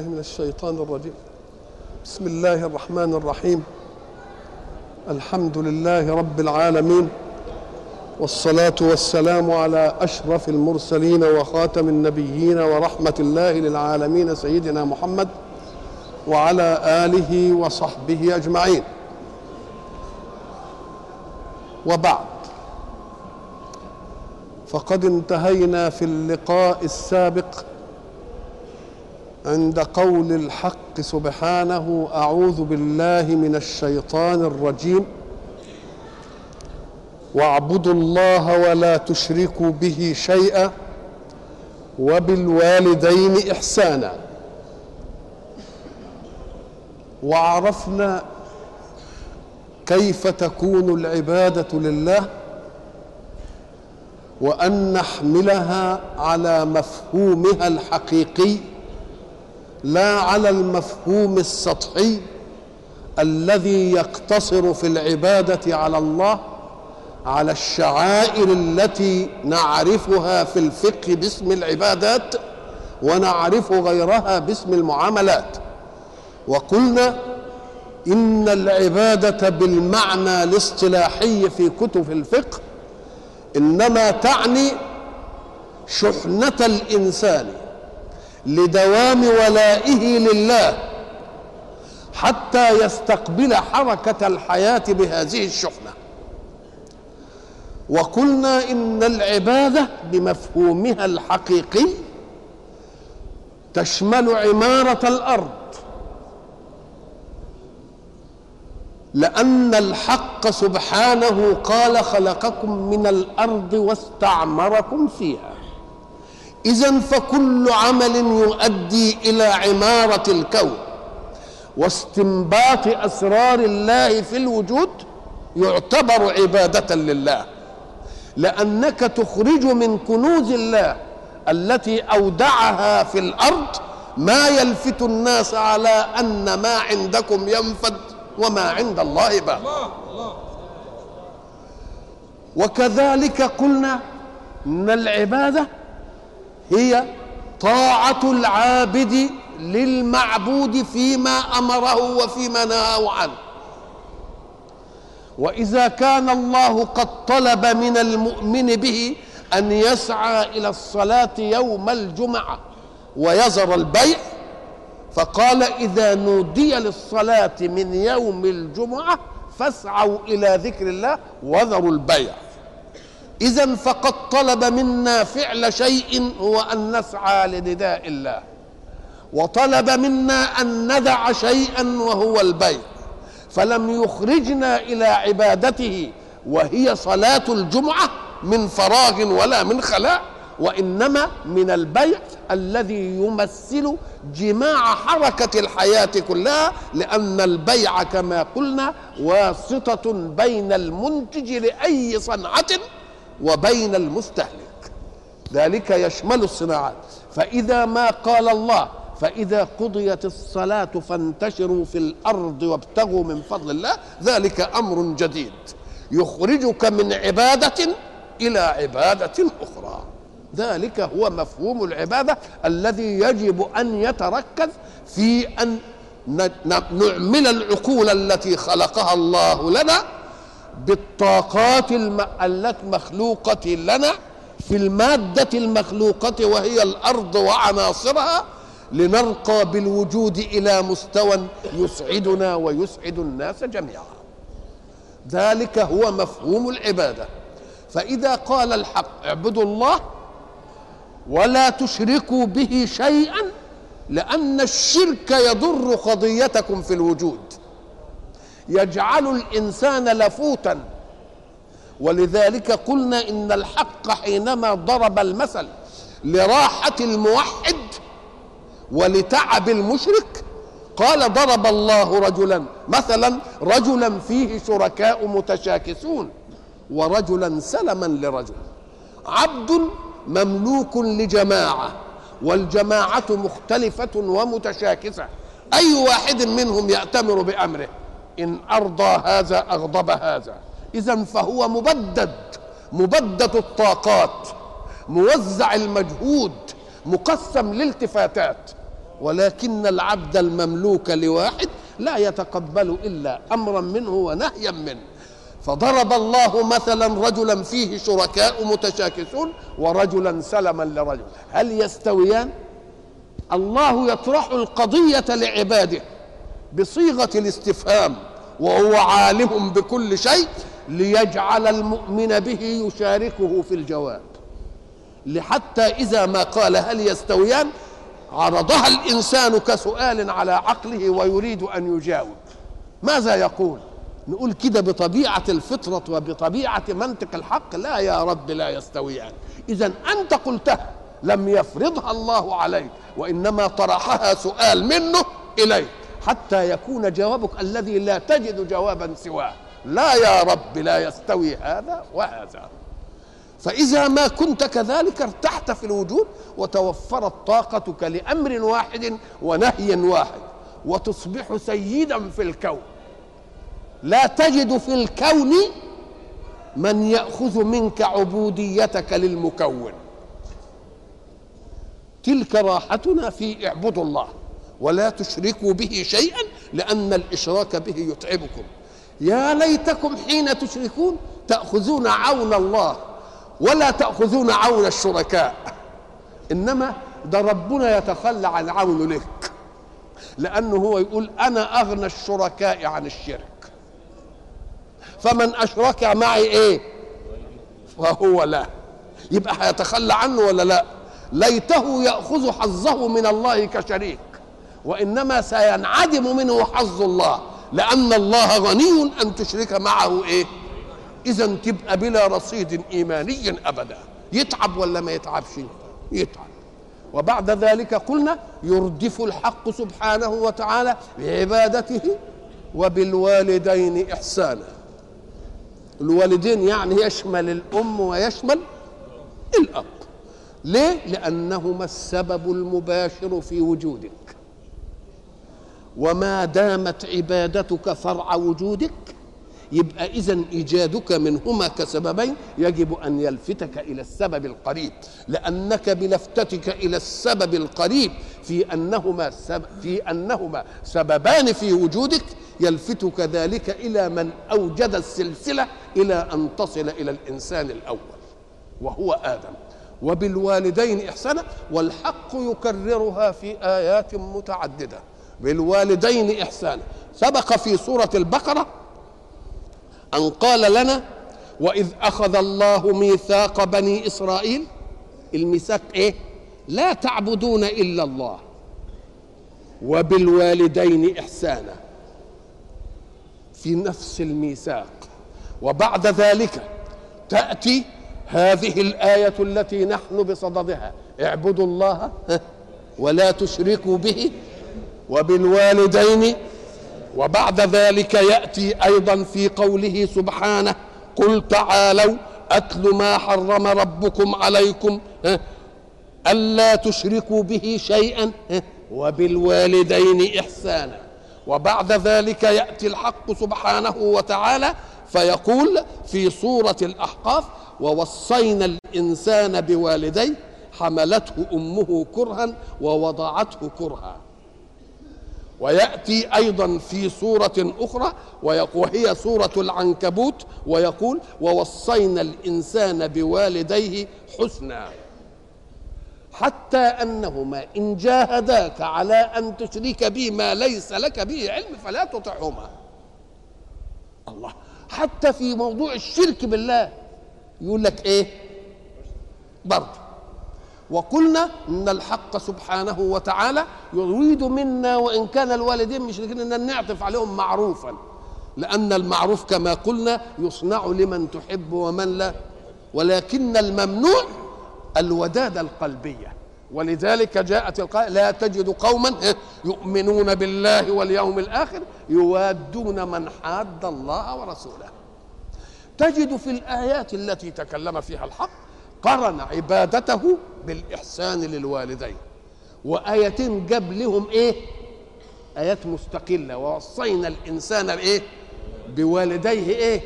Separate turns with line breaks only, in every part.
بالله من الشيطان الرجيم. بسم الله الرحمن الرحيم. الحمد لله رب العالمين. والصلاة والسلام على أشرف المرسلين وخاتم النبيين ورحمة الله للعالمين سيدنا محمد وعلى آله وصحبه أجمعين. وبعد. فقد انتهينا في اللقاء السابق عند قول الحق سبحانه أعوذ بالله من الشيطان الرجيم. واعبدوا الله ولا تشركوا به شيئا وبالوالدين إحسانا. وعرفنا كيف تكون العبادة لله وأن نحملها على مفهومها الحقيقي. لا على المفهوم السطحي الذي يقتصر في العبادة على الله على الشعائر التي نعرفها في الفقه باسم العبادات ونعرف غيرها باسم المعاملات. وقلنا إن العبادة بالمعنى الاصطلاحي في كتب الفقه إنما تعني شحنة الإنسان لدوام ولائه لله حتى يستقبل حركة الحياة بهذه الشحنة. وقلنا إن العبادة بمفهومها الحقيقي تشمل عمارة الأرض لأن الحق سبحانه قال خلقكم من الأرض واستعمركم فيها. اذا فكل عمل يؤدي إلى عمارة الكون. واستنباط أسرار الله في الوجود يعتبر عبادة لله. لأنك تخرج من كنوز الله التي أودعها في الأرض ما يلفت الناس على أن ما عندكم ينفد وما عند الله باق وكذلك قلنا إن العبادة هي طاعة العابد للمعبود فيما أمره وفيما نهاه عنه. وإذا كان الله قد طلب من المؤمن به أن يسعى إلى الصلاة يوم الجمعة ويزر البيع فقال إذا نودي للصلاة من يوم الجمعة فاسعوا إلى ذكر الله وذروا البيع. إذا فقد طلب منا فعل شيء هو أن نسعى لنداء الله. وطلب منا أن ندع شيئا وهو البيع. فلم يخرجنا إلى عبادته وهي صلاة الجمعة من فراغ ولا من خلاء وإنما من البيع الذي يمثل جماع حركة الحياة كلها لأن البيع كما قلنا واسطة بين المنتج لأي صنعة وبين المستهلك. ذلك يشمل الصناعات. فإذا ما قال الله فإذا قضيت الصلاة فانتشروا في الأرض وابتغوا من فضل الله ذلك أمر جديد. يخرجك من عبادة إلى عبادة أخرى. ذلك هو مفهوم العبادة الذي يجب أن يتركز في أن نعمل العقول التي خلقها الله لنا بالطاقات التي مخلوقة لنا في المادة المخلوقة وهي الأرض وعناصرها لنرقى بالوجود إلى مستوى يسعدنا ويسعد الناس جميعا. ذلك هو مفهوم العبادة. فإذا قال الحق اعبدوا الله ولا تشركوا به شيئا لأن الشرك يضر قضيتكم في الوجود. يجعل الإنسان لفوتا. ولذلك قلنا إن الحق حينما ضرب المثل لراحة الموحد ولتعب المشرك قال ضرب الله رجلا. مثلا رجلا فيه شركاء متشاكسون ورجلا سلما لرجل. عبد مملوك لجماعة والجماعة مختلفة ومتشاكسة. أي واحد منهم يأتمر بأمره؟ إن أرضى هذا أغضب هذا. اذا فهو مبدد مبدد الطاقات موزع المجهود مقسم لالتفاتات ولكن العبد المملوك لواحد لا يتقبل إلا أمرا منه ونهيا منه. فضرب الله مثلا رجلا فيه شركاء متشاكسون ورجلا سلما لرجل. هل يستويان؟ الله يطرح القضية لعباده. بصيغة الاستفهام وهو عالم بكل شيء ليجعل المؤمن به يشاركه في الجواب. لحتى إذا ما قال هل يستويان عرضها الإنسان كسؤال على عقله ويريد أن يجاوب. ماذا يقول؟ نقول كده بطبيعة الفطرة وبطبيعة منطق الحق لا يا رب لا يستويان. اذا أنت قلتها لم يفرضها الله عليك وإنما طرحها سؤال منه إليك. حتى يكون جوابك الذي لا تجد جوابا سواه. لا يا رب لا يستوي هذا وهذا. فإذا ما كنت كذلك ارتحت في الوجود وتوفرت طاقتك لأمر واحد ونهي واحد وتصبح سيدا في الكون. لا تجد في الكون من يأخذ منك عبوديتك للمكون. تلك راحتنا في اعبدوا الله. ولا تشركوا به شيئا لأن الإشراك به يتعبكم. يا ليتكم حين تشركون تأخذون عون الله ولا تأخذون عون الشركاء. إنما ده ربنا يتخلى عن عونه لك لأنه هو يقول أنا أغنى الشركاء عن الشرك. فمن أشرك معي إيه؟ فهو لا. يبقى هيتخلى عنه ولا لا؟ ليته يأخذ حظه من الله كشريك. وإنما سينعدم منه حظ الله لأن الله غني أن تشرك معه إيه؟ إذا تبقى بلا رصيد إيماني أبدا. يتعب ولا ما يتعبش؟ يتعب. وبعد ذلك قلنا يردف الحق سبحانه وتعالى بعبادته وبالوالدين إحسانا. الوالدين يعني يشمل الأم ويشمل الأب. ليه؟ لأنهما السبب المباشر في وجودك وما دامت عبادتك فرع وجودك يبقى اذا إيجادك منهما كسببين يجب أن يلفتك إلى السبب القريب. لأنك بلفتتك إلى السبب القريب في أنهما سب في أنهما سببان في وجودك يلفتك ذلك إلى من أوجد السلسلة إلى أن تصل إلى الإنسان الأول وهو آدم. وبالوالدين إحسانا والحق يكررها في آيات متعددة. بالوالدين إحسانا. سبق في سورة البقرة أن قال لنا وإذ أخذ الله ميثاق بني إسرائيل الميثاق إيه؟ لا تعبدون إلا الله وبالوالدين إحسانا. في نفس الميثاق. وبعد ذلك تأتي هذه الآية التي نحن بصددها اعبدوا الله ولا تشركوا به وبالوالدين وبعد ذلك يأتي أيضا في قوله سبحانه قل تعالوا أتل ما حرم ربكم عليكم ألا تشركوا به شيئا وبالوالدين احسانا. وبعد ذلك يأتي الحق سبحانه وتعالى فيقول في سورة الأحقاف ووصينا الإنسان بوالديه حملته أمه كرها ووضعته كرها. ويأتي أيضا في سورة أخرى وهي سورة العنكبوت ويقول ووصينا الإنسان بوالديه حسنا. حتى أنهما إن جاهداك على أن تشرك بي ما ليس لك به علم فلا تطعهما. الله حتى في موضوع الشرك بالله يقول لك إيه؟ برضه. وقلنا إن الحق سبحانه وتعالى يريد منا وإن كان الوالدين مشركين إن نعطف عليهم معروفا. لأن المعروف كما قلنا يصنع لمن تحب ومن لا. ولكن الممنوع الوداده القلبية. ولذلك جاءت القاء لا تجد قوما يؤمنون بالله واليوم الآخر يوادون من حاد الله ورسوله. تجد في الآيات التي تكلم فيها الحق قرن عبادته بالإحسان للوالدين. وآيتين جاب لهم إيه؟ آيات مستقلة. ووصينا الإنسان بإيه؟ بوالديه إيه؟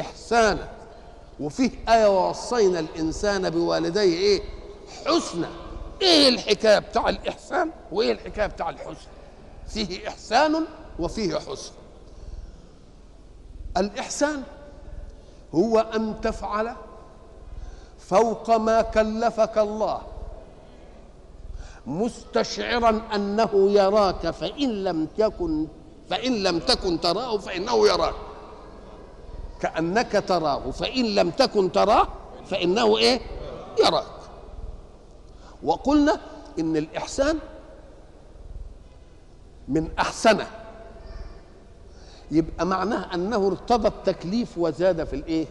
إحسانا. وفيه آية ووصينا الإنسان بوالديه إيه؟ حسنا. إيه الحكاية بتاع الإحسان؟ وإيه الحكاية بتاع الحسن؟ فيه إحسان وفيه حسن. الإحسان هو أن تفعل فوق ما كلفك الله. مستشعرا أنه يراك فإن لم تكن فإن لم تكن تراه فإنه يراك. كأنك تراه فإن لم تكن تراه فإنه إيه؟ يراك. وقلنا إن الإحسان من أحسنه. يبقى معناه أنه ارتضى التكليف وزاد في الإيه؟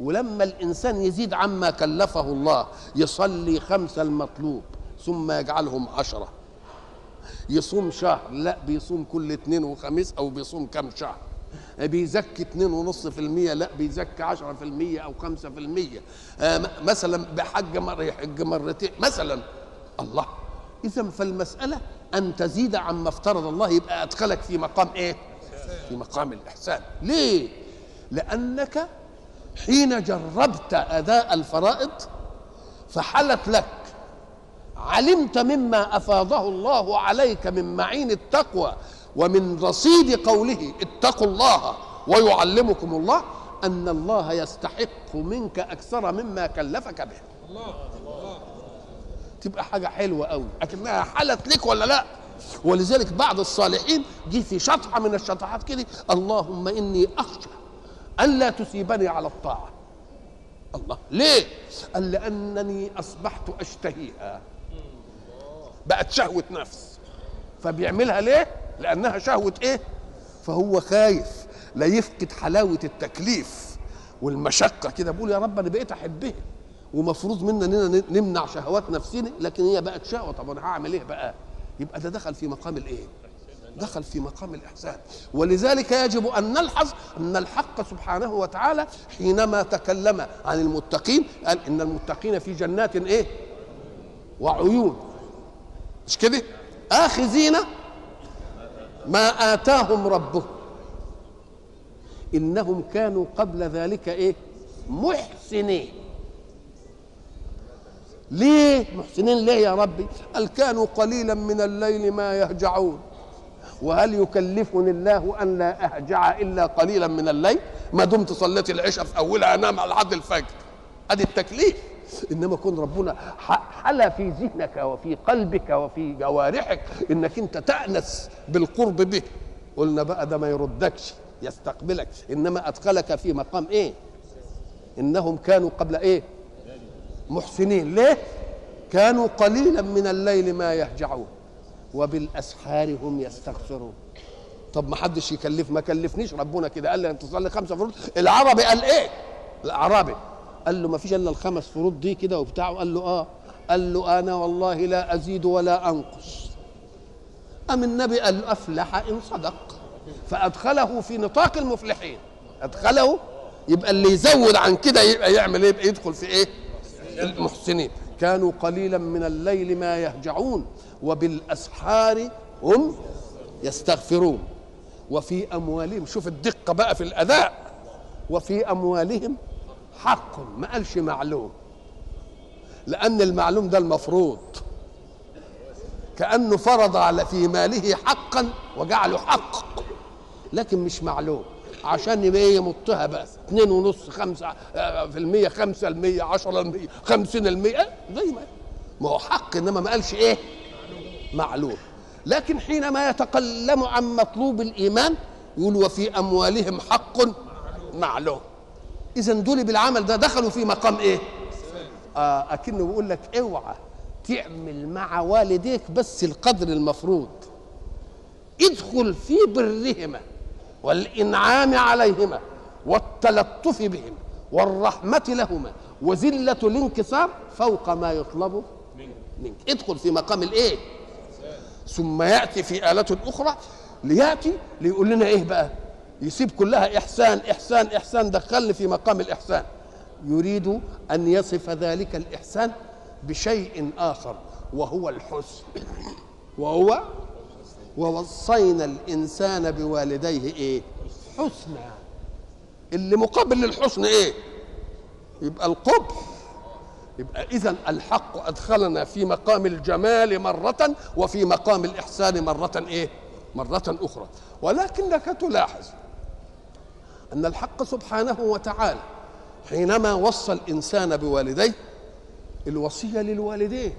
ولما الإنسان يزيد عما كلفه الله يصلي خمس المطلوب ثم يجعلهم عشرة. يصوم شهر لا بيصوم كل اثنين وخميس أو بيصوم كم شهر. بيزكي اتنين ونص في المية لا بيزكي عشرة في المية أو خمسة في المية. آه مثلا بحج مرة يحج مرتين مثلا. الله! إذا فالمسألة أن تزيد عما افترض الله يبقى أدخلك في مقام إيه؟ في مقام الإحسان. ليه؟ لأنك حين جربت أداء الفرائض فحلت لك. علمت مما أفاضه الله عليك من معين التقوى ومن رصيد قوله اتقوا الله ويعلمكم الله أن الله يستحق منك أكثر مما كلفك به. الله تبقى حاجة حلوة قوي لكنها حلت لك ولا لأ؟ ولذلك بعض الصالحين جه في شطحة من الشطحات كده اللهم إني أخشى ألا تسيبني على الطاعة. الله. ليه؟ قال لأنني أصبحت أشتهيها. بقت شهوة نفس. فبيعملها ليه؟ لأنها شهوة إيه؟ فهو خايف لا يفقد حلاوة التكليف والمشقة. كده بقول يا رب أنا بقيت أحبها. ومفروض منا إننا نمنع شهوات نفسنا لكن هي بقت شهوة. طب أنا هعمل إيه بقى؟ يبقى ده دخل في مقام الإيه؟ دخل في مقام الإحسان. ولذلك يجب أن نلحظ أن الحق سبحانه وتعالى حينما تكلم عن المتقين قال إن المتقين في جنات إيه؟ وعيون. مش كده؟ آخذين ما آتاهم ربهم إنهم كانوا قبل ذلك إيه؟ محسنين. ليه محسنين؟ ليه يا ربي؟ قال كانوا قليلا من الليل ما يهجعون. وهل يكلفني الله أن لا أهجع إلا قليلا من الليل؟ ما دمت صليت العشاء في أولها أنام على حد الفجر. ادي التكليف. إنما كن ربنا حلى في ذهنك وفي قلبك وفي جوارحك إنك أنت تأنس بالقرب به. قلنا بقى ده ما يردكش يستقبلك. إنما أدخلك في مقام إيه؟ إنهم كانوا قبل إيه؟ محسنين. ليه؟ كانوا قليلا من الليل ما يهجعون. وبالأسحار هم يستغفرون. طب ما حدش يكلف ما كلفنيش ربنا كده. قال لي أنت تصلي خمسه فروض؟ العربي قال إيه؟ الاعرابي قال له ما فيش إلا الخمس فروض دي كده وبتاع. قال له آه. قال له أنا والله لا أزيد ولا أنقص. أم النبي قال له أفلح إن صدق. فأدخله في نطاق المفلحين. أدخله؟ يبقى اللي يزود عن كده يبقى يعمل إيه؟ يبقى يدخل في إيه؟ المحسنين. كانوا قليلا من الليل ما يهجعون. وبالأسحار هم يستغفرون. وفي أموالهم شوف الدقة بقى في الأداء. وفي أموالهم حق ما قالش معلوم. لأن المعلوم ده المفروض. كأنه فرض على في ماله حقا وجعله حق. لكن مش معلوم. عشان يبقى يمطها بقى. 2 ونص 5 في المية 5 المية 10 المية 50 المية. زي ما ما هو حق إنما ما قالش إيه؟ معلوم لكن حينما يتكلم عن مطلوب الإيمان يقول وفي أموالهم حق معلوم. اذا دول بالعمل ده دخلوا في مقام إيه؟ آه أكنه بيقول لك اوعى تعمل مع والديك بس القدر المفروض. ادخل في برهما والإنعام عليهما والتلطف بهم والرحمة لهما وذلة الانكسار فوق ما يطلب منك. ادخل في مقام الإيه؟ ثم يأتي في آلة أخرى ليأتي ليقول لنا إيه بقى؟ يسيب كلها إحسان إحسان إحسان دخلني في مقام الإحسان. يريد أن يصف ذلك الإحسان بشيء آخر وهو الحسن. وهو ووصينا الإنسان بوالديه إيه؟ حسنا. اللي مقابل للحسن إيه؟ يبقى القبح. يبقى اذا الحق أدخلنا في مقام الجمال مرة وفي مقام الإحسان مرة إيه؟ مرة أخرى. ولكنك تلاحظ أن الحق سبحانه وتعالى حينما وصى الإنسان بوالديه الوصية للوالدين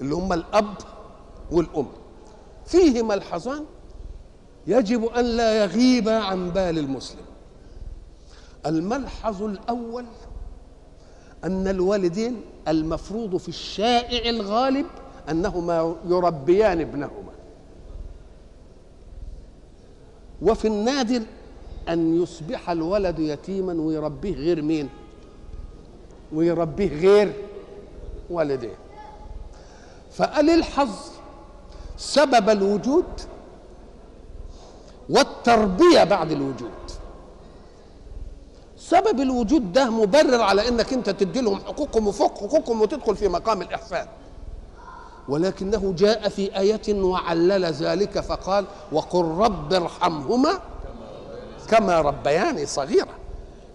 اللي هم الأب والأم فيه ملحظان يجب أن لا يغيب عن بال المسلم. الملحظ الأول أن الوالدين المفروض في الشائع الغالب أنهما يربيان ابنهما. وفي النادر أن يصبح الولد يتيما ويربيه غير مين؟ ويربيه غير والديه. فقال الحظ سبب الوجود والتربية بعد الوجود. سبب الوجود ده مبرر على إنك أنت تدي لهم حقوقهم وفوق حقوقهم وتدخل في مقام الإحسان. ولكنه جاء في آية وعلل ذلك فقال وقل رب ارحمهما كما ربياني صغيرا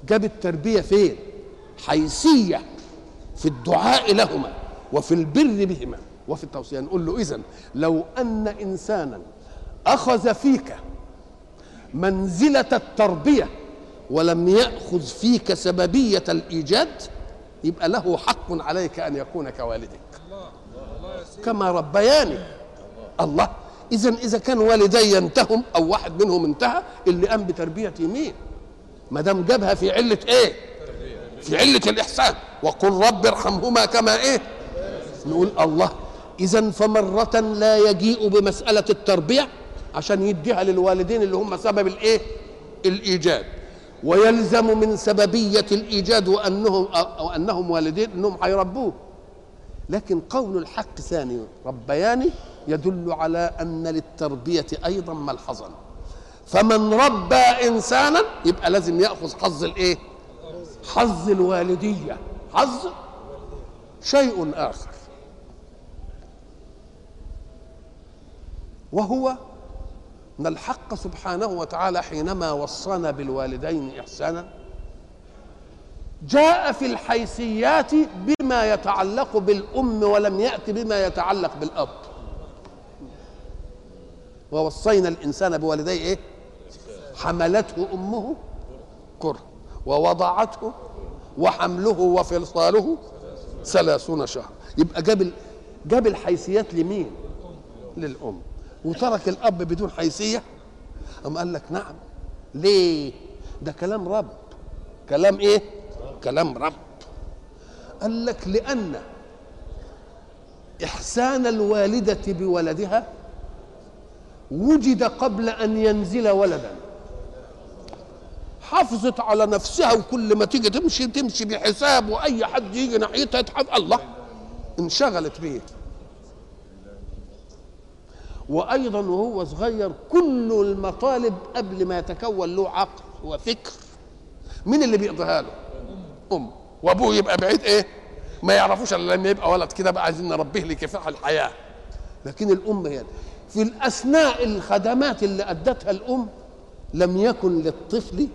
جاب التربية فين؟ حيثية في الدعاء لهما وفي البر بهما وفي التوصية. نقول له إذن لو أن إنسانا أخذ فيك منزلة التربية ولم يأخذ فيك سببية الإيجاد يبقى له حق عليك أن يكون كوالدك كما ربياني الله إذا إذا كان والدي ينتهم أو واحد منهم انتهى اللي قام بتربيتي مين؟ ما دام جابها في علة إيه؟ في علة الإحسان وقل رب ارحمهما كما إيه؟ نقول الله إذا فمرة لا يجيء بمسألة التربية عشان يديها للوالدين اللي هم سبب الإيه؟ الإيجاد ويلزم من سببية الإيجاد وأنهم أو أنهم والدين أنهم هيربوه لكن قول الحق ثاني ربياني يدل على أن للتربية أيضا ملحظا فمن ربى إنسانا يبقى لازم يأخذ حظ الإيه؟ حظ الوالدية. حظ شيء آخر. وهو إن الحق سبحانه وتعالى حينما وصانا بالوالدين إحسانا جاء في الحيثيات بما يتعلق بالأم ولم يأت بما يتعلق بالأب. ووصينا الإنسان بوالديه إيه؟ حملته أمه كره ووضعته وحمله وفصاله ثلاثون شهر. يبقى جاب جاب الحيثيات لمين؟ للأم. وترك الأب بدون حيثية؟ أم قال لك نعم. ليه؟ ده كلام رب. كلام إيه؟ كلام رب. قال لك لأن إحسان الوالدة بولدها وجد قبل أن ينزل ولدا. حافظت على نفسها وكل ما تيجي تمشي تمشي بحساب وأي حد يجي ناحيتها يتحف الله انشغلت به وأيضا وهو صغير كل المطالب قبل ما يتكون له عقل وفكر. مين اللي بيقضيها له؟ أم. وأبوه يبقى بعيد إيه؟ ما يعرفوش إلا لما يبقى ولد كده بقى عايزين نربيه لكفاح الحياة. لكن الأم هي في الأثناء الخدمات اللي أدتها الأم لم يكن للطفل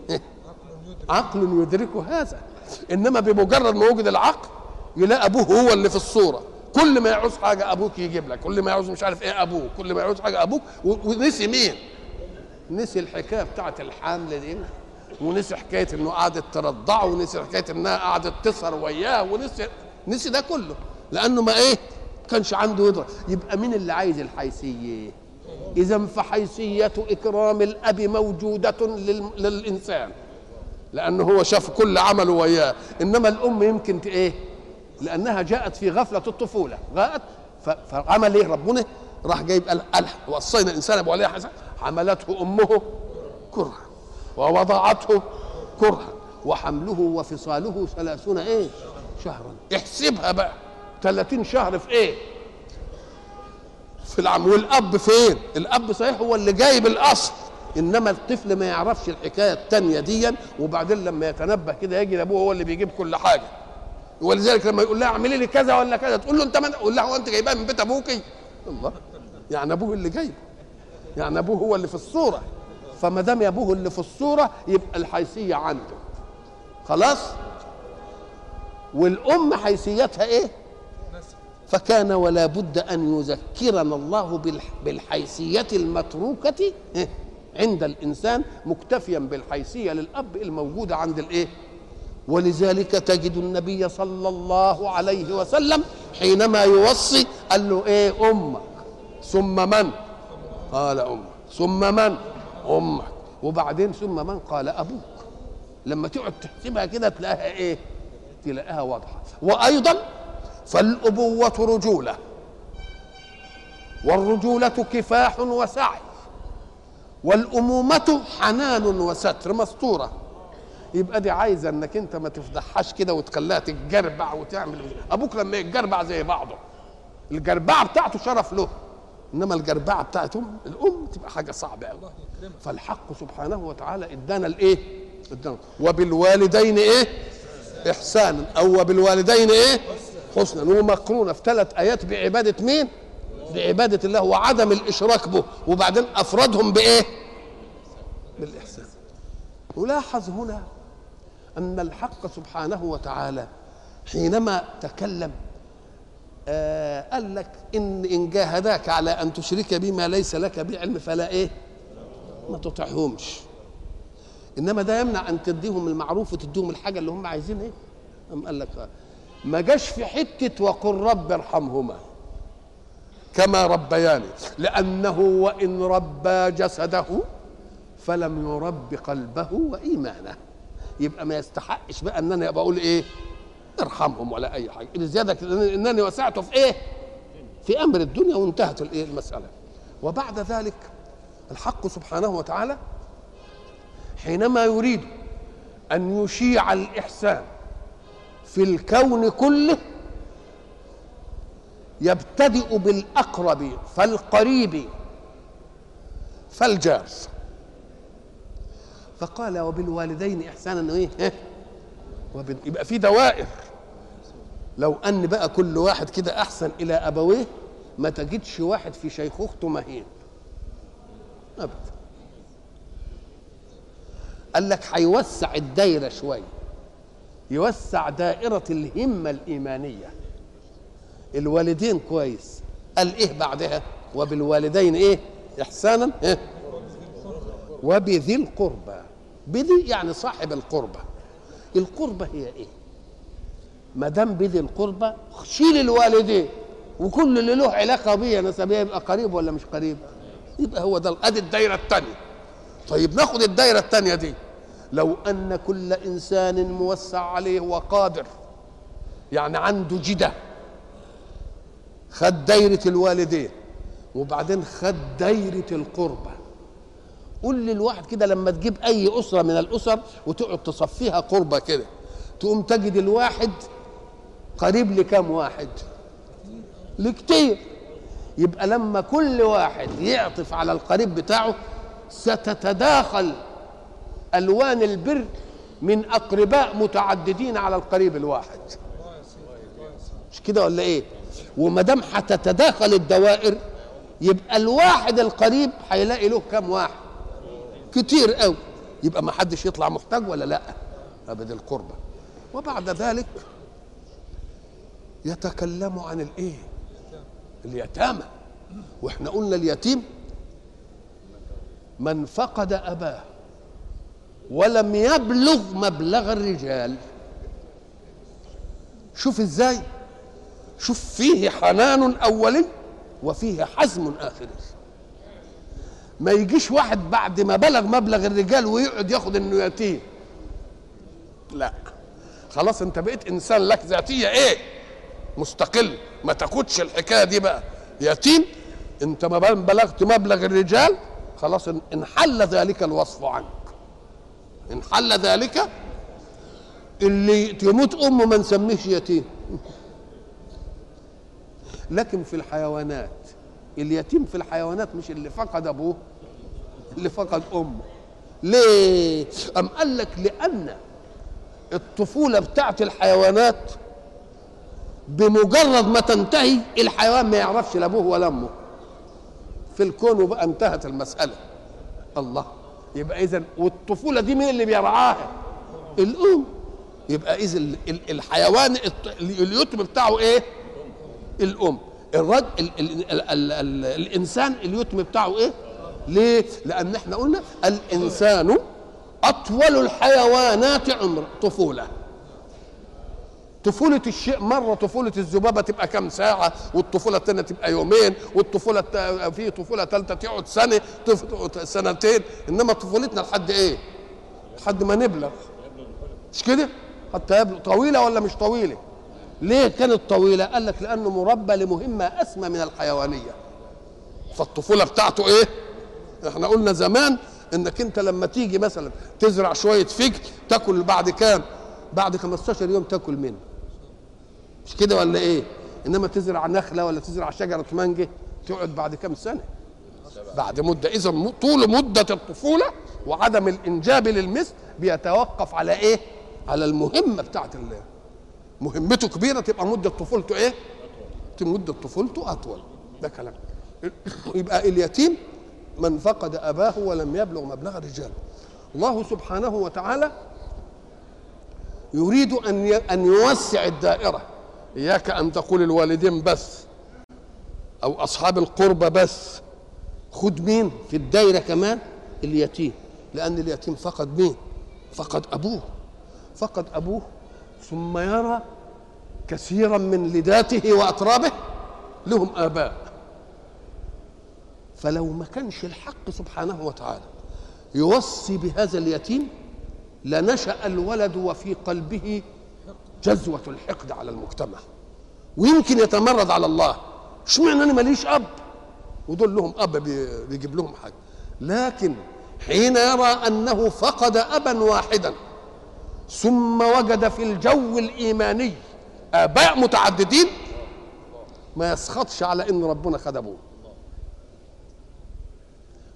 عقل يدرك هذا. إنما بمجرد ما وجد العقل يلاقي أبوه هو اللي في الصورة. كل ما يعوز حاجة أبوك يجيب لك كل ما يعوز مش عارف إيه أبوك كل ما يعوز حاجة أبوك ونسي مين؟ نسي الحكاية بتاعت الحمل دي ونسي حكاية إنه قعدت ترضعه ونسي حكاية إنها قعدت تسهر وياه ونسي نسي ده كله لأنه ما إيه؟ كانش عنده يدرك يبقى مين اللي عايز الحيثية؟ إذا فحيثية إكرام الأب موجودة لل... للإنسان لأنه هو شاف كل عمله وياه إنما الأم يمكن إيه؟ لأنها جاءت في غفلة الطفولة. جاءت فعمل إيه؟ ربنا راح جايب قال وصينا الإنسان بوالديه حسن حملته أمه كرها ووضعته كرها وحمله وفصاله ثلاثون إيه؟ شهرا. احسبها بقى. 30 شهر في إيه؟ في العم. والأب فين؟ الأب صحيح هو اللي جايب الأصل. إنما الطفل ما يعرفش الحكاية الثانية دي وبعدين لما يتنبه كده يجي ابوه هو اللي بيجيب كل حاجة. ولذلك لما يقول لها اعملي لي كذا ولا كذا تقول له انت من قول لها هو انت جايبها من بيت ابوكي الله. يعني أبوه اللي جايبه. يعني أبوه هو اللي في الصورة. فما دام أبوه اللي في الصورة يبقى الحيثية عنده. خلاص؟ والأم حيثيتها إيه؟ فكان ولا بد أن يذكرنا الله بالح- بالحيثية المتروكة إيه؟ عند الإنسان مكتفيا بالحيثية للأب الموجودة عند الإيه؟ ولذلك تجد النبي صلى الله عليه وسلم حينما يوصي قال له إيه أمك؟ ثم من؟ قال أمك. ثم من؟ أمك. وبعدين ثم من؟ قال أبوك. لما تقعد تحسبها كده تلاقيها إيه؟ تلاقيها واضحة. وأيضا فالأبوة رجولة. والرجولة كفاح وسعي. والأمومة حنان وستر مستورة. يبقى دي عايزة إنك أنت ما تفضحهاش كده وتخليها تتجربع وتعمل أبوك لما يتجربع زي بعضه. الجربعة بتاعته شرف له إنما الجربعة بتاعت ام الأم تبقى حاجة صعبة قوي فالحق سبحانه وتعالى إدانا الايه إدانا. وبالوالدين إيه؟ إحسانا. أو وبالوالدين إيه؟ حسنا. ومقرونة في ثلاث آيات بعبادة مين؟ بعبادة الله وعدم الإشراك به. وبعدين أفردهم بإيه؟ بالإحسان. ولاحظ هنا أن الحق سبحانه وتعالى حينما تكلم آه قال لك إن إن جاهداك على أن تشرك بما ليس لك بعلم فلا إيه؟ ما تطعهمش. إنما ده يمنع أن تديهم المعروف وتديهم الحاجة اللي هم عايزين إيه؟ أم قال لك. ما جاش في حتة وقل رب ارحمهما كما ربياني لأنه وإن ربى جسده فلم يرب قلبه وإيمانه. يبقى ما يستحقش بقى إن أنا بقول إيه؟ ارحمهم ولا أي حاجة. لزياده انني وسعته في إيه؟ في أمر الدنيا وانتهت الإيه؟ المسألة. وبعد ذلك الحق سبحانه وتعالى حينما يريد أن يشيع الإحسان في الكون كله يبتدئ بالأقرب فالقريب فالجار. فقال وبالوالدين إحسانا إيه؟ إيه؟ وبال... يبقى في دوائر. لو أن بقى كل واحد كده أحسن إلى أبويه ما تجدش واحد في شيخوخته مهين. ابدا. قال لك هيوسع الدايرة شوية يوسع دائرة الهمة الإيمانية. الوالدين كويس. قال إيه بعدها؟ وبالوالدين إيه؟ إحسانا إيه؟ وبذي القربى. بذي يعني صاحب القربى القربى هي إيه؟ ما دام بذي القربى شيل الوالدين وكل اللي له علاقة بيه نسبيه يبقى قريب ولا مش قريب؟ يبقى هو ده أدي الدايرة الثانية طيب ناخد الدايرة الثانية دي. لو أن كل إنسان موسع عليه وقادر يعني عنده جدة خد دايرة الوالدين وبعدين خد دايرة القربى قول للواحد كده لما تجيب أي أسرة من الأسر وتقعد تصفيها قربة كده تقوم تجد الواحد قريب لكم واحد؟ لكتير. يبقى لما كل واحد يعطف على القريب بتاعه ستتداخل ألوان البر من أقرباء متعددين على القريب الواحد. مش كده ولا إيه؟ وما دام هتتداخل الدوائر يبقى الواحد القريب هيلاقي له كم واحد؟ كتير قوي. يبقى ما حدش يطلع محتاج ولا لا؟ أبد القربة. وبعد ذلك يتكلم عن الإيه؟ اليتامى. وإحنا قلنا اليتيم من فقد أباه ولم يبلغ مبلغ الرجال. شوف إزاي؟ شوف فيه حنان اولي وفيه حزم اخري ما يجيش واحد بعد ما بلغ مبلغ الرجال ويقعد ياخد إنه يتيم لا. خلاص أنت بقيت إنسان لك ذاتية. إيه؟ مستقل. ما تاخدش الحكاية دي بقى. يتيم. أنت ما بلغت مبلغ الرجال خلاص انحل ذلك الوصف عنك. انحل ذلك. اللي تموت أمه ما نسميهش يتيم. لكن في الحيوانات اليتيم في الحيوانات مش اللي فقد أبوه اللي فقد أمه. ليه؟ أم قال لك لأن الطفولة بتاعت الحيوانات بمجرد ما تنتهي الحيوان ما يعرفش لا أبوه ولا أمه. في الكون وبقى انتهت المسألة. الله. يبقى اذا والطفولة دي مين اللي بيرعاها؟ الأم. يبقى اذا ال- ال- الحيوان اليتم بتاعه إيه؟ الأم. الرجل ال ال ال ال ال الإنسان اليتم بتاعه إيه؟ ليه؟ لأن إحنا قلنا الإنسان أطول الحيوانات عمر طفولة. طفولة الشيء مرة طفولة الذبابة تبقى كم ساعة؟ والطفولة الثانية تبقى يومين والطفولة في طفولة ثالثة تقعد سنة سنتين. إنما طفولتنا لحد إيه؟ لحد ما نبلغ. مش كده؟ حتى يبلغ. طويلة ولا مش طويلة؟ ليه كانت طويلة؟ قال لك لأنه مربى لمهمة أسمى من الحيوانية فالطفولة بتاعته إيه؟ إحنا قلنا زمان إنك أنت لما تيجي مثلا تزرع شوية فجل تاكل بعد كام؟ بعد 15 يوم تاكل منه. مش كده ولا إيه؟ إنما تزرع نخلة ولا تزرع شجرة مانجه تقعد بعد كام سنة؟ بعد مدة إذا طول مدة الطفولة وعدم الإنجاب للمثل بيتوقف على إيه؟ على المهمة بتاعت الله. مهمته كبيرة تبقى مدة طفولته إيه؟ مدة طفولته أطول. ده كلام. يبقى اليتيم من فقد أباه ولم يبلغ مبلغ الرجال. الله سبحانه وتعالى يريد أن أن يوسع الدائرة. إياك أن تقول الوالدين بس أو أصحاب القربى بس. خد مين؟ في الدائره كمان اليتيم. لأن اليتيم فقد مين؟ فقد أبوه. فقد أبوه ثم يرى كثيرا من لداته وأترابه لهم آباء. فلو ما كانش الحق سبحانه وتعالى يوصي بهذا اليتيم لنشأ الولد وفي قلبه جذوة الحقد على المجتمع. ويمكن يتمرد على الله. اشمعنى أنا ماليش أب. ودول لهم أب بي- بيجيب لهم حاجة. لكن حين يرى أنه فقد ابا واحدا ثم وجد في الجو الإيماني آباء متعددين ما يسخطش على إن ربنا خد ابوه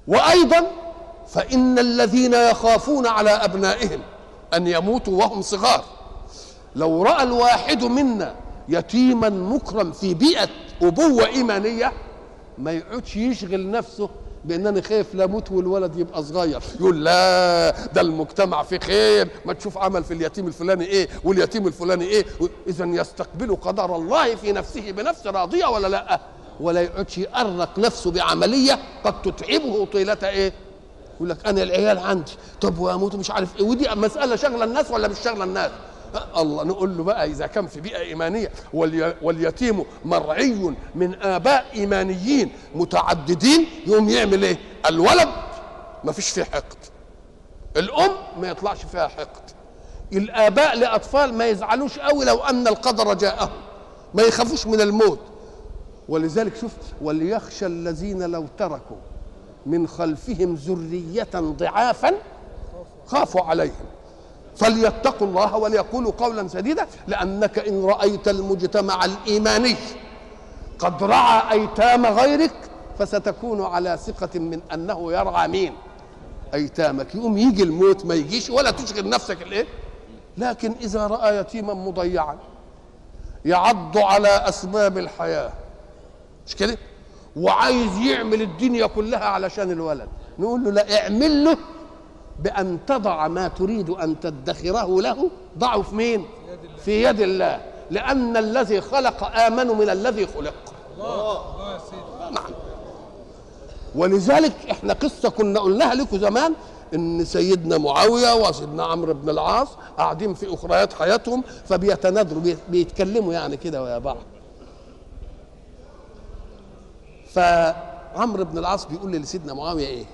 وأيضا فإن الذين يخافون على أبنائهم أن يموتوا وهم صغار. لو رأى الواحد منا يتيما مكرم في بيئة أبوة إيمانية ما يقعدش يشغل نفسه بان أنا خايف لا أموت والولد يبقى صغير. يقول لا ده المجتمع فيه خير. ما تشوف عمل في اليتيم الفلاني إيه واليتيم الفلاني إيه اذا يستقبل قدر الله في نفسه بنفس راضية ولا لا؟ ولا يقعدش يأرق نفسه بعملية قد تتعبه طيلة إيه؟ يقول لك أنا العيال عندي. طب وأموت مش عارف إيه. ودي مسألة شغله الناس ولا مش شغله الناس؟ الله نقول له بقى إذا كان في بيئة إيمانية والي- واليتيم مرعي من آباء إيمانيين متعددين يقوم يعمل إيه؟ الولد ما فيش فيه حقد. الأم ما يطلعش فيها حقد. الآباء لأطفال ما يزعلوش قوي لو أن القدر جاءهم ما يخافوش من الموت. ولذلك شوف وليخشى الذين لو تركوا من خلفهم ذرية ضعافا خافوا عليهم. فليتقوا الله وليقولوا قولا سديدا لأنك إن رأيت المجتمع الإيماني قد رعى أيتام غيرك فستكون على ثقة من أنه يرعى مين؟ أيتامك. يقوم يجي الموت ما يجيش ولا تشغل نفسك الإيه لكن إذا رأى يتيما مضيعا يعض على أسباب الحياة. مش كده؟ وعايز يعمل الدنيا كلها علشان الولد. نقول له لا اعمل له بأن تضع ما تريد أن تدخره له ضعه في مين؟ في يد الله. لأن الذي خلق آمن من الذي خلق. نعم ولذلك إحنا قصة كنا قلناها لكم زمان إن سيدنا معاوية وسيدنا عمرو بن العاص قاعدين في أخريات حياتهم فبيتنادروا بي- بيتكلموا يعني كده ويا بعض. فعمرو بن العاص بيقول لسيدنا معاوية إيه؟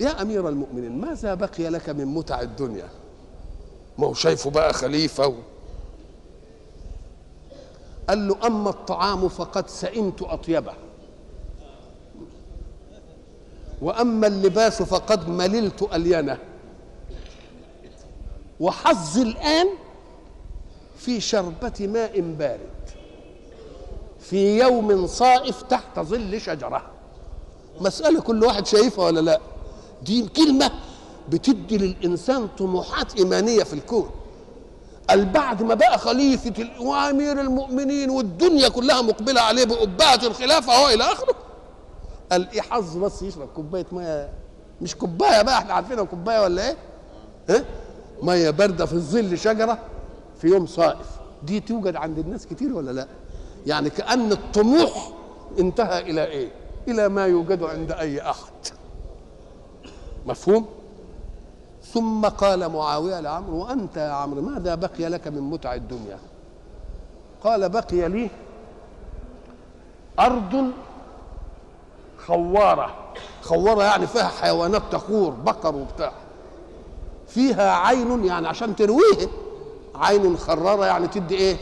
يا أمير المؤمنين ماذا بقي لك من متع الدنيا؟ ما هو شايفه بقى خليفة و... قال له أما الطعام فقد سئمت أطيبه. وأما اللباس فقد مللت الينه وحظي الآن في شربة ماء بارد. في يوم صائف تحت ظل شجرة. مسألة كل واحد شايفها ولا لا؟ دي كلمة بتدي للإنسان طموحات إيمانية في الكون. قال بعد ما بقى خليفة ال- وأمير المؤمنين والدنيا كلها مقبلة عليه بقبعة الخلافه اهو إلى آخره. قال إيه حظ بس يشرب كوباية مية؟ مش كوباية بقى إحنا عارفينها كوباية ولا إيه؟ ها؟ مية باردة في ظل شجرة في يوم صائف. دي توجد عند الناس كتير ولا لأ؟ يعني كأن الطموح انتهى إلى إيه؟ إلى ما يوجد عند أي أحد. مفهوم؟ ثم قال معاوية لعمرو وأنت يا عمرو ماذا بقي لك من متع الدنيا؟ قال بقي لي أرض خوارة. خوارة يعني فيها حيوانات تخور بقر وبتاع. فيها عين يعني عشان ترويه عين خرارة يعني تدي إيه؟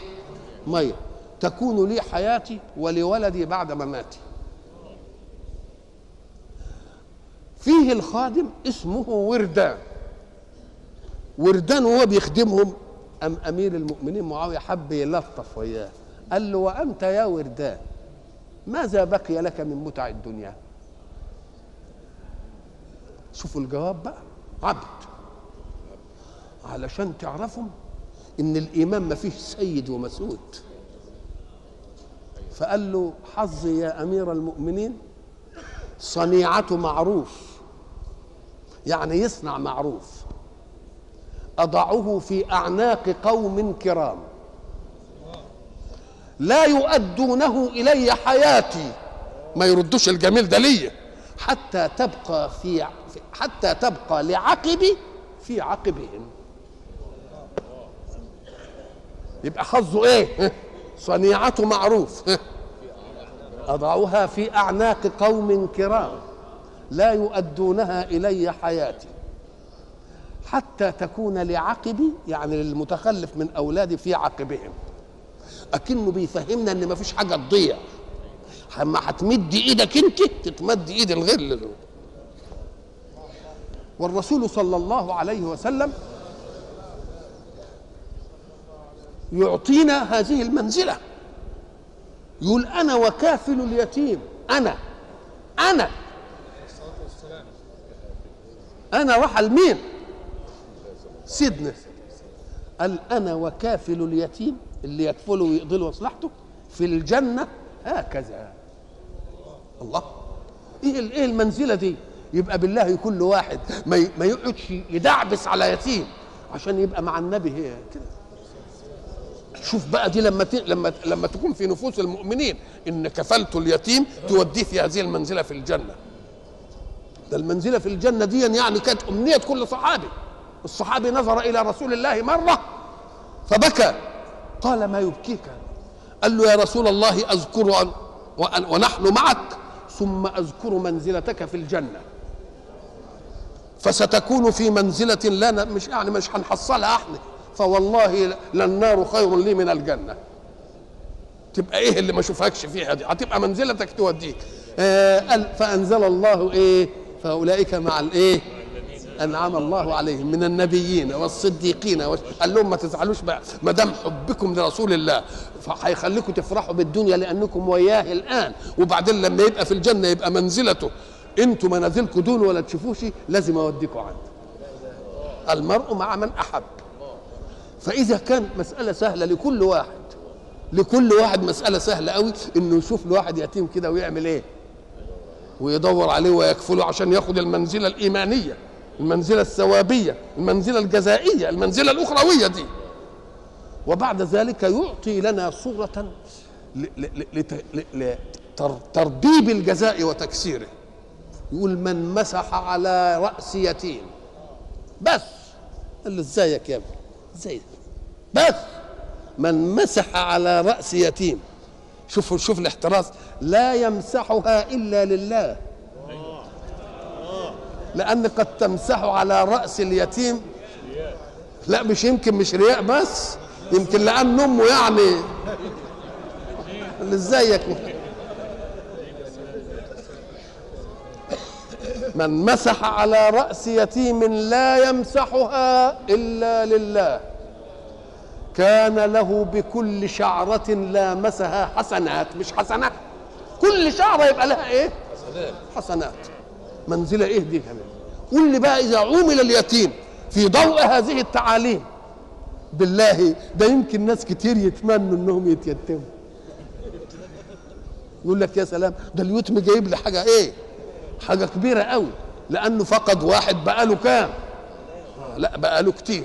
مية. تكون لي حياتي ولولدي بعد مماتي. فيه الخادم اسمه وردان. وردان وهو بيخدمهم. أم أمير المؤمنين معاوية حب يلطف وياه. قال له وأنت يا وردان ماذا بقي لك من متع الدنيا؟ شوفوا الجواب بقى. عبد. علشان تعرفوا إن الإيمان ما فيش سيد ومسود فقال له حظي يا أمير المؤمنين صنيعة معروف. يعني يصنع معروف. أضعه في أعناق قوم كرام. لا يؤدونه إلي حياتي. ما يردوش الجميل ده ليا. حتى تبقى في حتى تبقى لعقبي في عقبهم. يبقى حظه إيه؟ صنيعة معروف. أضعها في أعناق قوم كرام. لا يؤدونها إلي حياتي. حتى تكون لعقبي يعني للمتخلف من أولادي في عقبهم. أكنه بيفهمنا إن مفيش حاجة تضيع. اما هتمد إيدك أنت تتمد إيد الغل له والرسول صلى الله عليه وسلم يعطينا هذه المنزلة. يقول أنا وكافل اليتيم. أنا. أنا. أنا راح لمين سيدنا. قال أنا وكافل اليتيم اللي يكفله ويقضي له مصلحته في الجنة. هكذا. الله. إيه إيه المنزلة دي؟ يبقى بالله كل واحد ما ما يقعدش يدعبس على يتيم عشان يبقى مع النبي هي كده. شوف بقى دي لما. لما لما تكون في نفوس المؤمنين إن كفلت اليتيم توديه في هذه المنزلة في الجنة. ده المنزلة في الجنة دي يعني كانت أمنية كل صحابي. الصحابي نظر إلى رسول الله مرة فبكى. قال ما يبكيك؟ قال له يا رسول الله أذكر ونحن معك ثم أذكر منزلتك في الجنة. فستكون في منزلة لا مش يعني مش هنحصلها إحنا. فوالله للنار خير لي من الجنة. تبقى إيه اللي ما أشوفكش فيها دي؟ هتبقى منزلتك توديك. آه قال فأنزل الله إيه؟ فأولئك مع الإيه؟ أنعم الله عليهم من النبيين والصديقين قال لهم ما تزعلوش ما دام حبكم لرسول الله. فهيخليكم تفرحوا بالدنيا لأنكم وياه الآن. وبعدين لما يبقى في الجنة يبقى منزلته. أنتم منازلكم دون ولا تشوفوش لازم أوديكم عنده. المرء مع من أحب. فإذا كان مسألة سهلة لكل واحد. لكل واحد مسألة سهلة قوي إنه يشوف له واحد يتيم كده ويعمل إيه؟ ويدور عليه ويكفله عشان ياخد المنزلة الإيمانية المنزلة الثوابية المنزلة الجزائية المنزلة الأخروية دي. وبعد ذلك يعطي لنا صورة لتربيب الجزاء وتكسيره. يقول من مسح على رأس يتيم. بس. قال له إزيك يا ابني؟ إزيك؟ بس. من مسح على رأس يتيم. شوفوا شوف الاحتراز لا يمسحها إلا لله. لأن قد تمسح على رأس اليتيم. لا مش يمكن مش رياء بس. يمكن لأن أمه يعني. اللي ازيك من مسح على رأس يتيم لا يمسحها إلا لله. كان له بكل شعرة لامسها حسنات مش حسنات كل شعرة يبقى لها إيه؟ حسنات. حسنات. منزلة إيه دي كمان قول لي بقى إذا عومل اليتيم في ضوء هذه التعاليم بالله ده يمكن ناس كتير يتمنوا إنهم يتيتموا. يقول لك يا سلام ده اليتم جايب لي حاجة إيه؟ حاجة كبيرة قوي لأنه فقد واحد بقى له كام؟ لا بقى له كتير.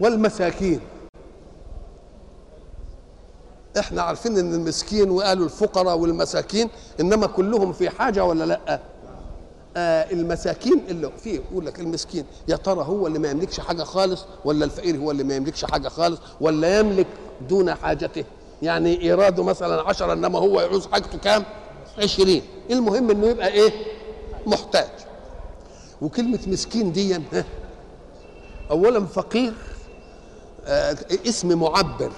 والمساكين. إحنا عارفين إن المسكين وقالوا الفقراء والمساكين إنما كلهم في حاجة ولا لأ؟ آه المساكين اللي فيه يقول لك المسكين يا ترى هو اللي ما يملكش حاجة خالص ولا الفقير هو اللي ما يملكش حاجة خالص ولا يملك دون حاجته؟ يعني إيراده مثلا عشرة إنما هو يعوز حاجته كام؟ عشرين. المهم إنه يبقى إيه؟ محتاج. وكلمة مسكين دي اولا فقير اسم معبر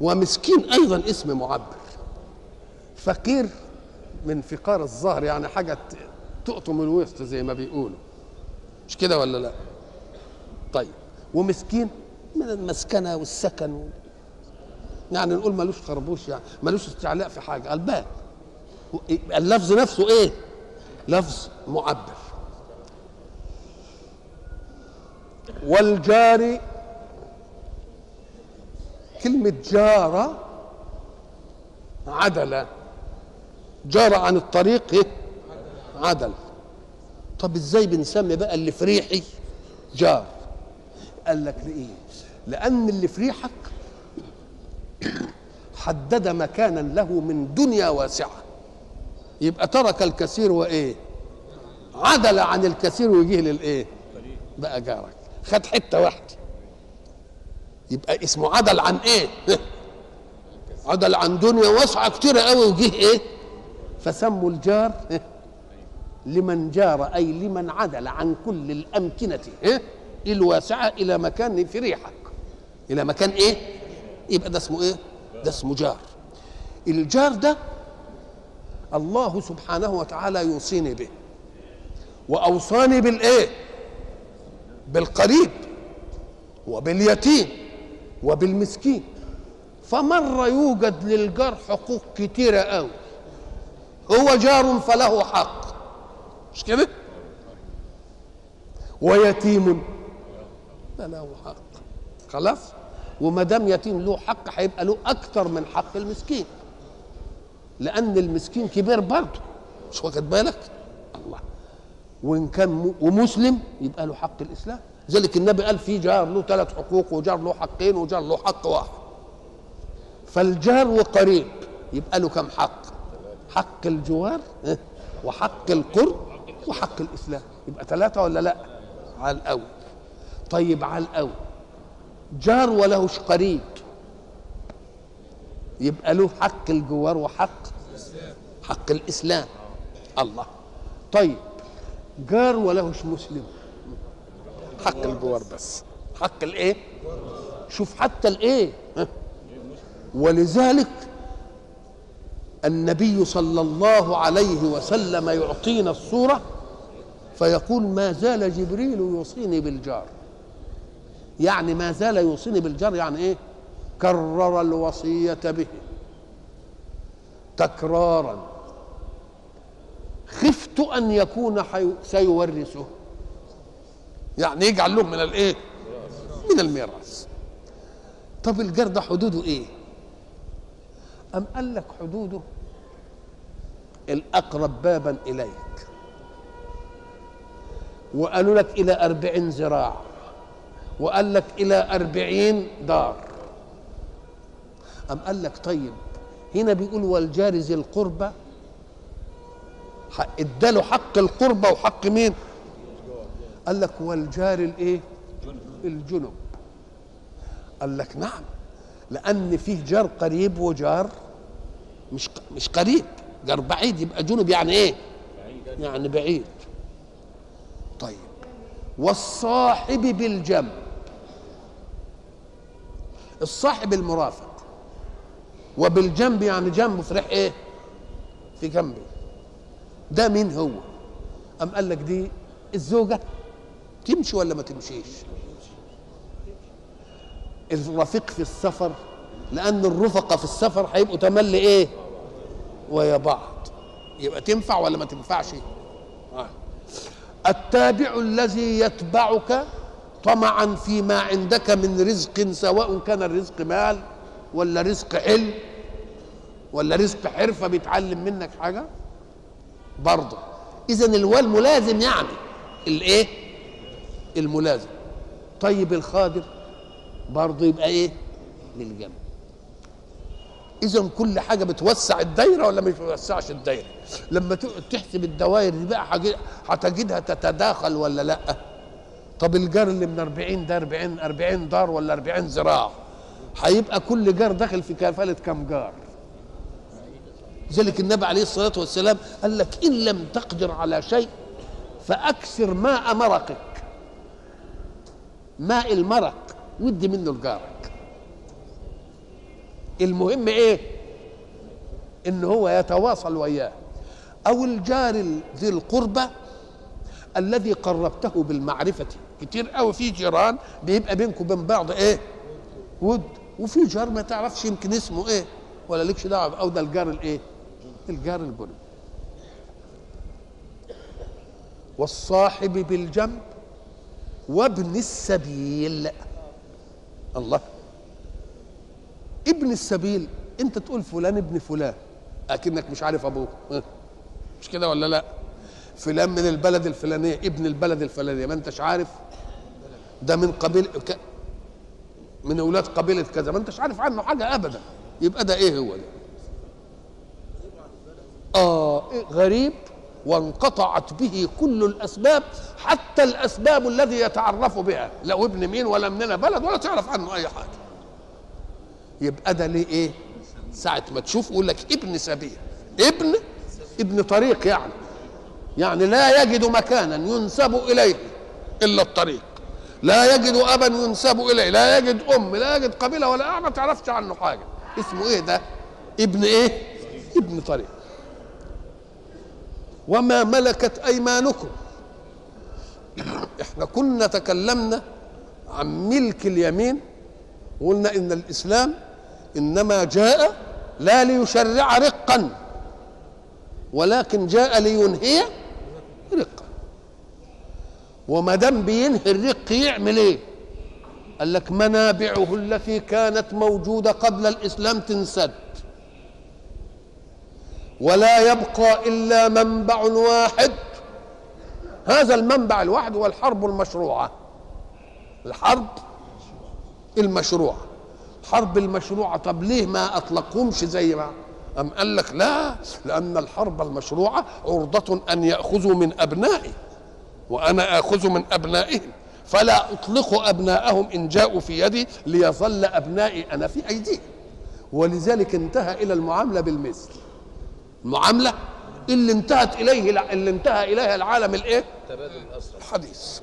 ومسكين أيضا اسم معبر. فقير من فقار الظهر يعني حاجة تقطم الوسط زي ما بيقولوا. مش كده ولا لا؟ طيب ومسكين من المسكنة والسكن و... يعني نقول ملوش خربوش يعني ملوش استعلاء في حاجة. الباب اللفظ نفسه إيه؟ لفظ معبر. والجار كلمة جارة عدل. جار عن الطريق عدل. طب إزاي بنسمي بقى اللي في ريحي جار؟ قال لك ليه لأن اللي في ريحك حدد مكانا له من دنيا واسعة. يبقى ترك الكثير وإيه؟ عدل عن الكثير ويجيه للإيه؟ بقى جارك. خد حتة واحدة. يبقى اسمه عدل عن إيه؟ عدل عن دنيا واسعة كتيرة قوي وجه إيه؟ فسموا الجار لمن جار أي لمن عدل عن كل الأمكنة إيه؟ الواسعة إلى مكان في ريحك. إلى مكان إيه؟ يبقى ده اسمه إيه؟ ده اسمه جار. الجار ده الله سبحانه وتعالى يوصيني به. وأوصاني بالإيه؟ بالقريب وباليتيم. وبالمسكين. فمرة يوجد للجار حقوق كتيرة قوي. هو جار فله حق. مش كده؟ ويتيم فله حق. خلاص؟ وما دام يتيم له حق هيبقى له أكتر من حق المسكين. لأن المسكين كبير برضه. مش واخد بالك؟ الله. وإن كان. ومسلم يبقى له حق الإسلام. ذلك النبي قال في جار له ثلاث حقوق وجار له حقين وجار له حق واحد. فالجار وقريب يبقى له كم حق؟ حق الجوار وحق القرب وحق الإسلام. يبقى ثلاثة ولا لا؟ على الأول. طيب على الأول. جار ولهش قريب. يبقى له حق الجوار وحق حق الإسلام. الله. طيب جار ولهش مسلم. حق الجوار بس. حق الايه؟ شوف حتى الايه؟ ولذلك النبي صلى الله عليه وسلم يعطينا الصورة فيقول ما زال جبريل يوصيني بالجار. يعني ما زال يوصيني بالجار يعني إيه؟ كرر الوصية به. تكرارا. خفت أن يكون. سيورثه. يعني يجعل لهم من الايه من الميراث. طب الجار ده حدوده إيه؟ أم قال لك حدوده الأقرب بابا إليك. وقالوا لك إلى أربعين ذراع. وقال لك إلى أربعين دار. أم قال لك طيب هنا بيقول والجار ذي القربى اداله حق القربى وحق مين؟ قال لك والجار الايه؟ الجنب. قال لك نعم لأن فيه جار قريب وجار مش مش قريب. جار بعيد يبقى جنب يعني إيه؟ يعني بعيد. طيب. والصاحب بالجنب. الصاحب المرافق. وبالجنب يعني جنبه في ريح إيه؟ في جنبه. ده مين هو؟ أم قال لك دي الزوجة؟ تمشي ولا ما تمشيش؟ الرفيق في السفر لأن الرفقة في السفر هيبقوا تملي إيه؟ ويا بعض. يبقى تنفع ولا ما تنفعش؟ آه. التابع الذي يتبعك طمعا فيما عندك من رزق سواء كان الرزق مال ولا رزق علم ولا رزق حرفة بيتعلم منك حاجة؟ برضه. اذا الوال ملازم يعني. الإيه؟ الملازم. طيب الخادم برضه يبقى إيه؟ للجنب اذا كل حاجة بتوسع الدايرة ولا مش بتوسعش الدايرة؟ لما تحسب الدوائر دي بقى هتجدها تتداخل ولا لأ؟ طب الجار اللي من 40 ده 40 40 دار ولا 40 ذراع هيبقى كل جار داخل في كفالة كم جار؟ لذلك النبي عليه الصلاة والسلام قال لك إن لم تقدر على شيء فأكثر ماء مرقك ماء المرق ودي منه لجارك المهم إيه؟ إن هو يتواصل وياه. أو الجار ذي القربى الذي قربته بالمعرفة. كتير قوي في جيران بيبقى بينكم وبين بعض إيه؟ ود. وفي جار ما تعرفش يمكن اسمه إيه؟ ولا لكش دعوة أو ده الجار الإيه؟ الجار الجنب والصاحب بالجنب وابن السبيل. الله. ابن السبيل. انت تقول فلان ابن فلان. اكنك مش عارف ابوه ها؟ مش كده ولا لا؟ فلان من البلد الفلانية ابن البلد الفلانية. ما انتش عارف؟ ده من قبيل. من أولاد قبيلة كذا. ما انتش عارف عنه حاجة ابدا. يبقى ده إيه هو ده؟ آه إيه غريب. وانقطعت به كل الأسباب حتى الأسباب الذي يتعرف بها. لا ابن مين ولا مننا بلد ولا تعرف عنه أي حاجة. يبقى ده ليه إيه؟ ساعة ما تشوف يقول لك ابن سبيل. ابن؟ ابن طريق يعني. يعني لا يجد مكانا ينسب إليه إلا الطريق. لا يجد أبا ينسب إليه. لا يجد أم لا يجد قبيلة ولا ما تعرفش عنه حاجة. اسمه إيه ده؟ ابن إيه؟ ابن طريق. وما ملكت أيمانكم. إحنا كنا تكلمنا عن ملك اليمين وقلنا إن الإسلام إنما جاء لا ليشرع رقا ولكن جاء لينهي رقا. وما دام بينهي الرق يعمل إيه؟ قال لك منابعه التي كانت موجودة قبل الإسلام تنسد. ولا يبقى إلا منبع واحد. هذا المنبع الواحد هو الحرب المشروعة. الحرب المشروعة. حرب المشروعة طب ليه ما اطلقهمش زي ما؟ أم قال لك لا لأن الحرب المشروعة عرضة أن يأخذوا من أبنائي وأنا آخذ من أبنائهم. فلا أطلق أبناءهم إن جاءوا في يدي ليظل أبنائي أنا في أيديهم. ولذلك انتهى إلى المعاملة بالمثل. المعاملة اللي انتهت إليه اللي انتهى إليها العالم الإيه؟ الحديث.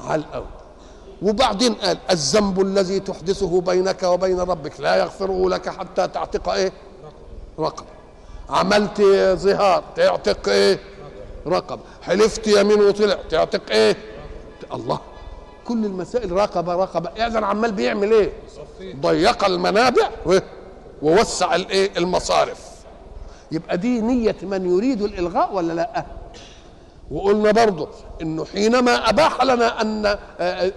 على الأول. وبعدين قال الذنب الذي تحدثه بينك وبين ربك لا يغفره لك حتى تعتق إيه؟ رقب. عملت ظهار تعتق إيه؟ رقب. حلفت يمين وطلع تعتق إيه؟ الله. كل المسائل رقبة رقبة إذا عمال بيعمل إيه؟ ضيق المنابع ووسع الإيه؟ المصارف. يبقى دي نية من يريد الإلغاء ولا لا؟ وقلنا برضه انه حينما أباح لنا أن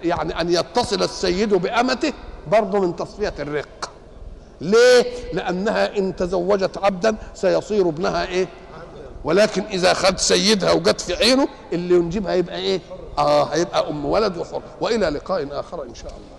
يعني أن يتصل السيد بأمته برضه من تصفية الرق. ليه؟ لأنها إن تزوجت عبدا سيصير ابنها إيه؟ ولكن إذا خد سيدها وجت في عينه اللي ينجبها يبقى إيه؟ آه هيبقى أم ولد وحر. وإلى لقاء آخر إن شاء الله.